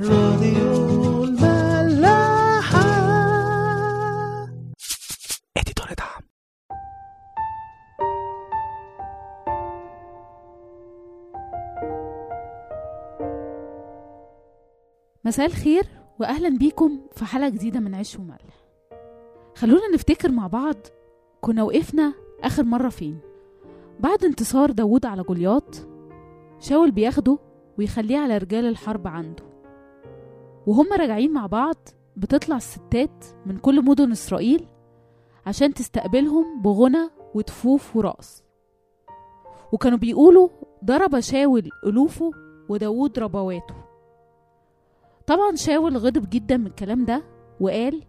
راديو الملاحة. اديتور دعم. مساء الخير واهلا بيكم في حلقة جديدة من عيش وملح. خلونا نفتكر مع بعض كنا وقفنا آخر مرة فين. بعد انتصار داوود على جولياط شاول بياخده ويخليه على رجال الحرب عنده. وهم راجعين مع بعض بتطلع الستات من كل مدن إسرائيل عشان تستقبلهم بغنى وتفوف ورقص. وكانوا بيقولوا ضرب شاول ألوفه وداود ربواته. طبعا شاول غضب جدا من الكلام ده وقال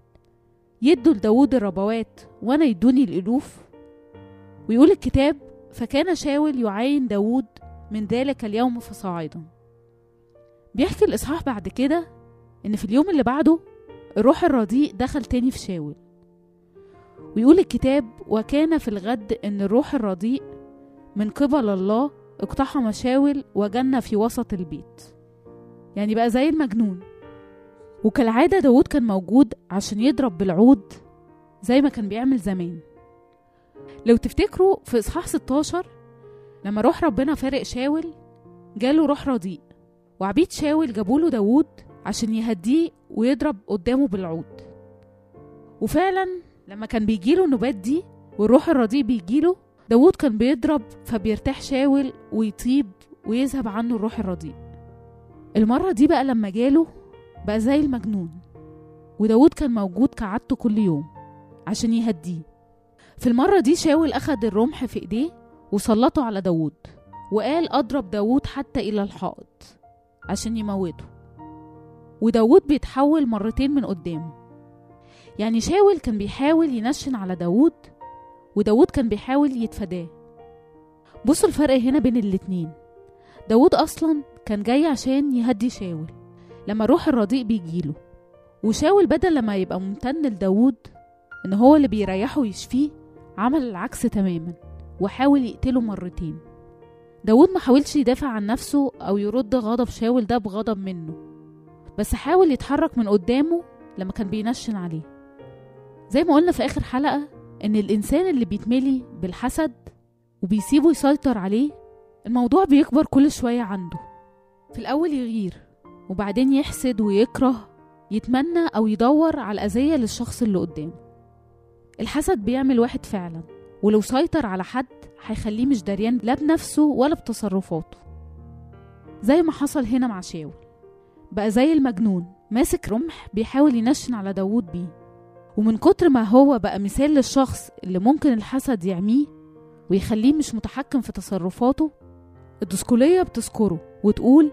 يدوا لداود الربوات وأنا يدوني الألوف ويقول الكتاب فكان شاول يعاين داود من ذلك اليوم فصاعدا بيحكي الإصحاح بعد كده إن في اليوم اللي بعده الروح الرديء دخل تاني في شاول. ويقول الكتاب وكان في الغد إن الروح الرديء من قبل الله اقتحم شاول وجن في وسط البيت. يعني بقى زي المجنون. وكالعادة داود كان موجود عشان يضرب بالعود زي ما كان بيعمل زمان. لو تفتكروا في إصحاح 16 لما روح ربنا فارق شاول جاله روح رديء وعبيد شاول جابوله داود عشان يهديه ويضرب قدامه بالعود. وفعلا لما كان بيجيله النوبات دي والروح الرديء بيجيله داود كان بيضرب فبيرتاح شاول ويطيب ويذهب عنه الروح الرديء المرة دي بقى لما جاله بقى زي المجنون وداود كان موجود كعادته كل يوم عشان يهديه. في المرة دي شاول أخد الرمح في إيديه وسلطه على داود وقال أضرب داود حتى إلى الحائط عشان يموته. وداود بيتحول مرتين من قدامه. يعني شاول كان بيحاول ينشن على داود وداود كان بيحاول يتفاداه. بصوا الفرق هنا بين الاتنين. داود أصلا كان جاي عشان يهدي شاول لما الروح الرديء بيجيله وشاول بدل لما يبقى ممتن لداود إن هو اللي بيريحه ويشفيه عمل العكس تماما وحاول يقتله مرتين. داود ما حاولش يدافع عن نفسه أو يرد غضب شاول ده بغضب منه. بس حاول يتحرك من قدامه لما كان بينشن عليه. زي ما قلنا في آخر حلقة إن الإنسان اللي بيتملي بالحسد وبيسيبه يسيطر عليه الموضوع بيكبر كل شوية عنده. في الأول يغير وبعدين يحسد ويكره يتمنى أو يدور على الأذية للشخص اللي قدامه. الحسد بيعمل واحد فعلا ولو سيطر على حد هيخليه مش دريان لا بنفسه ولا بتصرفاته. زي ما حصل هنا مع شاول. بقى زي المجنون ماسك رمح بيحاول ينشن على داوود بيه. ومن كتر ما هو بقى مثال للشخص اللي ممكن الحسد يعميه ويخليه مش متحكم في تصرفاته الدسكولية بتذكره وتقول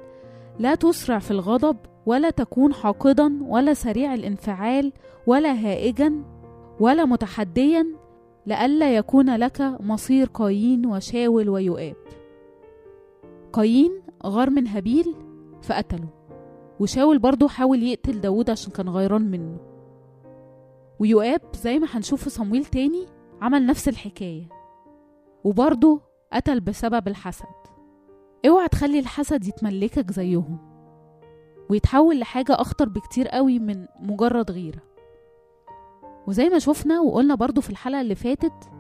لا تسرع في الغضب ولا تكون حاقدا ولا سريع الانفعال ولا هائجا ولا متحديا لئلا يكون لك مصير قايين وشاول ويؤاب. قايين غار من هابيل فقتله وشاول برضه حاول يقتل داود عشان كان غيران منه. ويؤاب زي ما هنشوف في صمويل تاني عمل نفس الحكاية وبرضه قتل بسبب الحسد. اوعى تخلي الحسد يتملكك زيهم ويتحول لحاجة أخطر بكتير قوي من مجرد غيرة. وزي ما شفنا وقلنا برضو في الحلقة اللي فاتت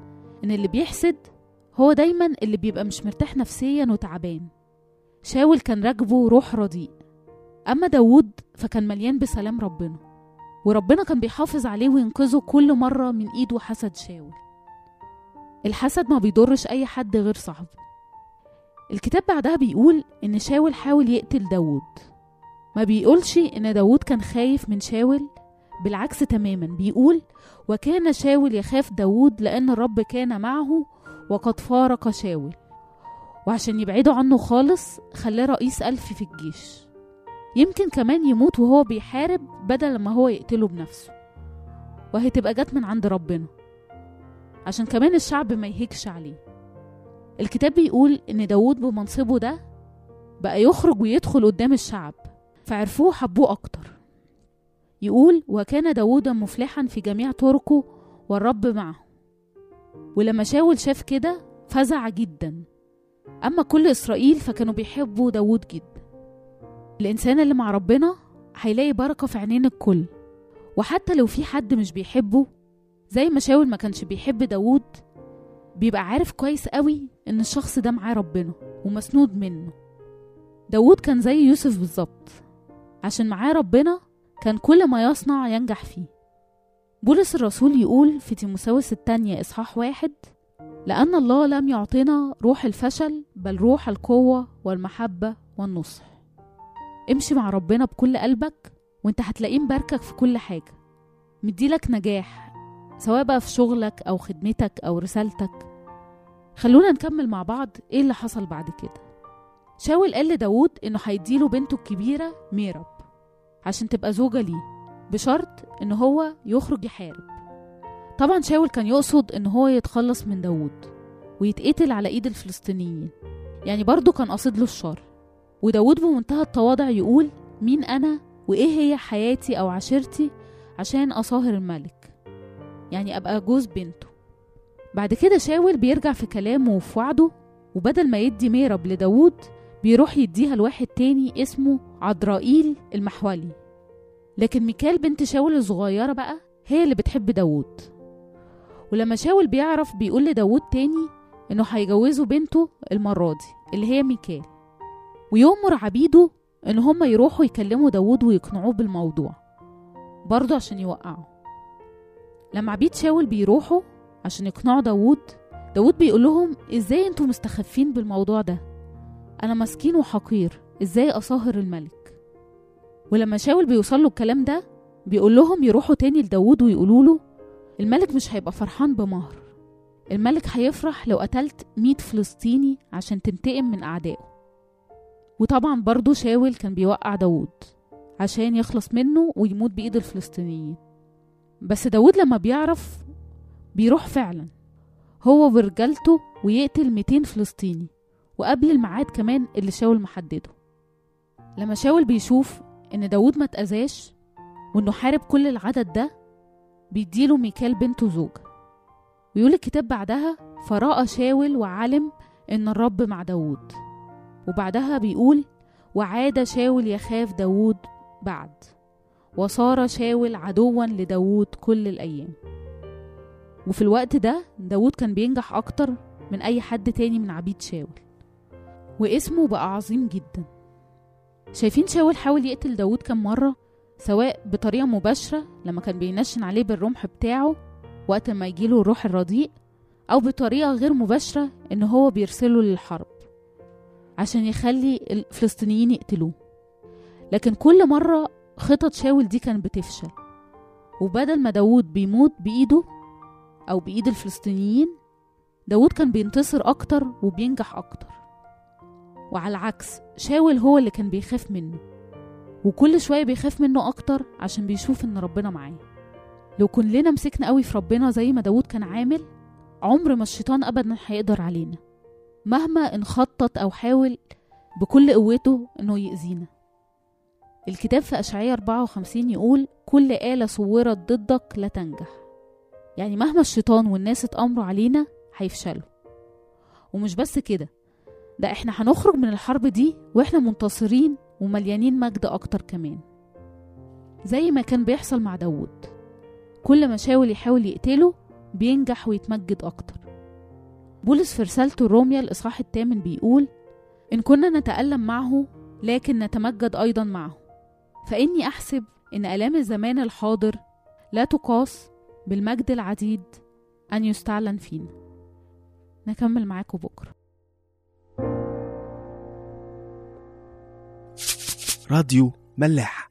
إن اللي بيحسد هو دايما اللي بيبقى مش مرتاح نفسيا وتعبان. شاول كان راكبه روح رديء. أما داود فكان مليان بسلام ربنا وربنا كان بيحافظ عليه وينقذه كل مرة من إيده حسد شاول. الحسد ما بيضرش أي حد غير صاحبه. الكتاب بعدها بيقول إن شاول حاول يقتل داود ما بيقولش إن داود كان خايف من شاول بالعكس تماما بيقول وكان شاول يخاف داود لأن الرب كان معه وقد فارق شاول وعشان يبعدوا عنه خالص خلاه رئيس ألف في الجيش. يمكن كمان يموت وهو بيحارب بدل ما هو يقتله بنفسه. وهي تبقى جت من عند ربنا. عشان كمان الشعب ما يهيكش عليه. الكتاب بيقول إن داود بمنصبه ده بقى يخرج ويدخل قدام الشعب. فعرفوه وحبوه أكتر. يقول وكان داود مفلحا في جميع طرقه والرب معه. ولما شاول شاف كده فزع جدا. أما كل إسرائيل فكانوا بيحبوا داود جدا. الإنسان اللي مع ربنا هيلاقي بركة في عينين الكل. وحتى لو في حد مش بيحبه زي ما شاول ما كانش بيحب داوود بيبقى عارف كويس قوي إن الشخص ده معاه ربنا ومسنود منه. داوود كان زي يوسف بالظبط عشان معاه ربنا كان كل ما يصنع ينجح فيه. بولس الرسول يقول في تيموساوس الثانية إصحاح واحد لأن الله لم يعطنا روح الفشل بل روح القوة والمحبة والنصح. امشي مع ربنا بكل قلبك وانت هتلاقيه مباركك في كل حاجة. مديلك نجاح سواء بقى في شغلك أو خدمتك أو رسالتك. خلونا نكمل مع بعض إيه اللي حصل بعد كده. شاول قال لداود إنه هيديله بنته الكبيرة ميرب عشان تبقى زوجة ليه بشرط إن هو يخرج يحارب. طبعا شاول كان يقصد إن هو يتخلص من داود ويتقتل على إيد الفلسطينيين. يعني برضه كان قاصد له الشر. وداود بمنتهى التواضع يقول مين أنا وإيه هي حياتي أو عشيرتي عشان أصاهر الملك؟ يعني أبقى جوز بنته. بعد كده شاول بيرجع في كلامه وفي وعده وبدل ما يدي ميرب لداود بيروح يديها لواحد تاني اسمه عدرائيل المحولي. لكن ميكال بنت شاول الصغيرة بقى هي اللي بتحب داود. ولما شاول بيعرف بيقول لداود تاني إنه هيجوزه بنته المرة دي اللي هي ميكال. ويؤمر عبيده إن هما يروحوا يكلموا داود ويقنعوه بالموضوع. برضه عشان يوقعوا لما عبيد شاول بيروحوا عشان يقنعوا داود داود بيقول لهم إزاي أنتوا مستخفين بالموضوع ده؟ أنا مسكين وحقير إزاي أصاهر الملك؟ ولما شاول بيوصل له الكلام ده بيقول لهم يروحوا تاني لداود ويقولوا له الملك مش هيبقى فرحان بمهر. الملك هيفرح لو قتلت مية فلسطيني عشان تنتقم من أعدائه. وطبعا برضه شاول كان بيوقع داود عشان يخلص منه ويموت بإيد الفلسطينيين. بس داود لما بيعرف بيروح فعلا. هو ورجالته ويقتل 200 فلسطيني وقبل الميعاد كمان اللي شاول محدده. لما شاول بيشوف إن داود ما اتأذاش وإنه حارب كل العدد ده بيديله ميكال بنته زوجة ويقول الكتاب بعدها فرأى شاول وعلم إن الرب مع داود وبعدها بيقول وعاد شاول يخاف داود بعد وصار شاول عدوا لداود كل الأيام. وفي الوقت ده داود كان بينجح أكتر من أي حد تاني من عبيد شاول واسمه بقى عظيم جدا. شايفين شاول حاول يقتل داود كم مرة سواء بطريقة مباشرة لما كان بينشن عليه بالرمح بتاعه وقت ما يجيله الروح الرديء أو بطريقة غير مباشرة إن هو بيرسله للحرب. عشان يخلي الفلسطينيين يقتلوه. لكن كل مرة خطط شاول دي كانت بتفشل. وبدل ما داود بيموت بإيده أو بإيد الفلسطينيين داود كان بينتصر أكتر وبينجح أكتر. وعلى العكس شاول هو اللي كان بيخاف منه. وكل شوية بيخاف منه أكتر عشان بيشوف إن ربنا معاه. لو كلنا مسكنا قوي في ربنا زي ما داود كان عامل عمر ما الشيطان أبدا هيقدر علينا. مهما انخطط أو حاول بكل قوته إنه يأذينا. الكتاب في أشعية 54 يقول كل آلة صورت ضدك لا تنجح. يعني مهما الشيطان والناس اتأمروا علينا هيفشلوا. ومش بس كده ده إحنا هنخرج من الحرب دي وإحنا منتصرين ومليانين مجد أكتر كمان. زي ما كان بيحصل مع داود كل ما شاول يحاول يقتله بينجح ويتمجد أكتر. بولس في رسالته الروميا الإصحاح الثامن بيقول إن كنا نتألم معه لكن نتمجد أيضا معه. فإني أحسب إن آلام الزمان الحاضر لا تقاس بالمجد العديد أن يستعلن فينا. نكمل معاكم بكرة. راديو ملاح.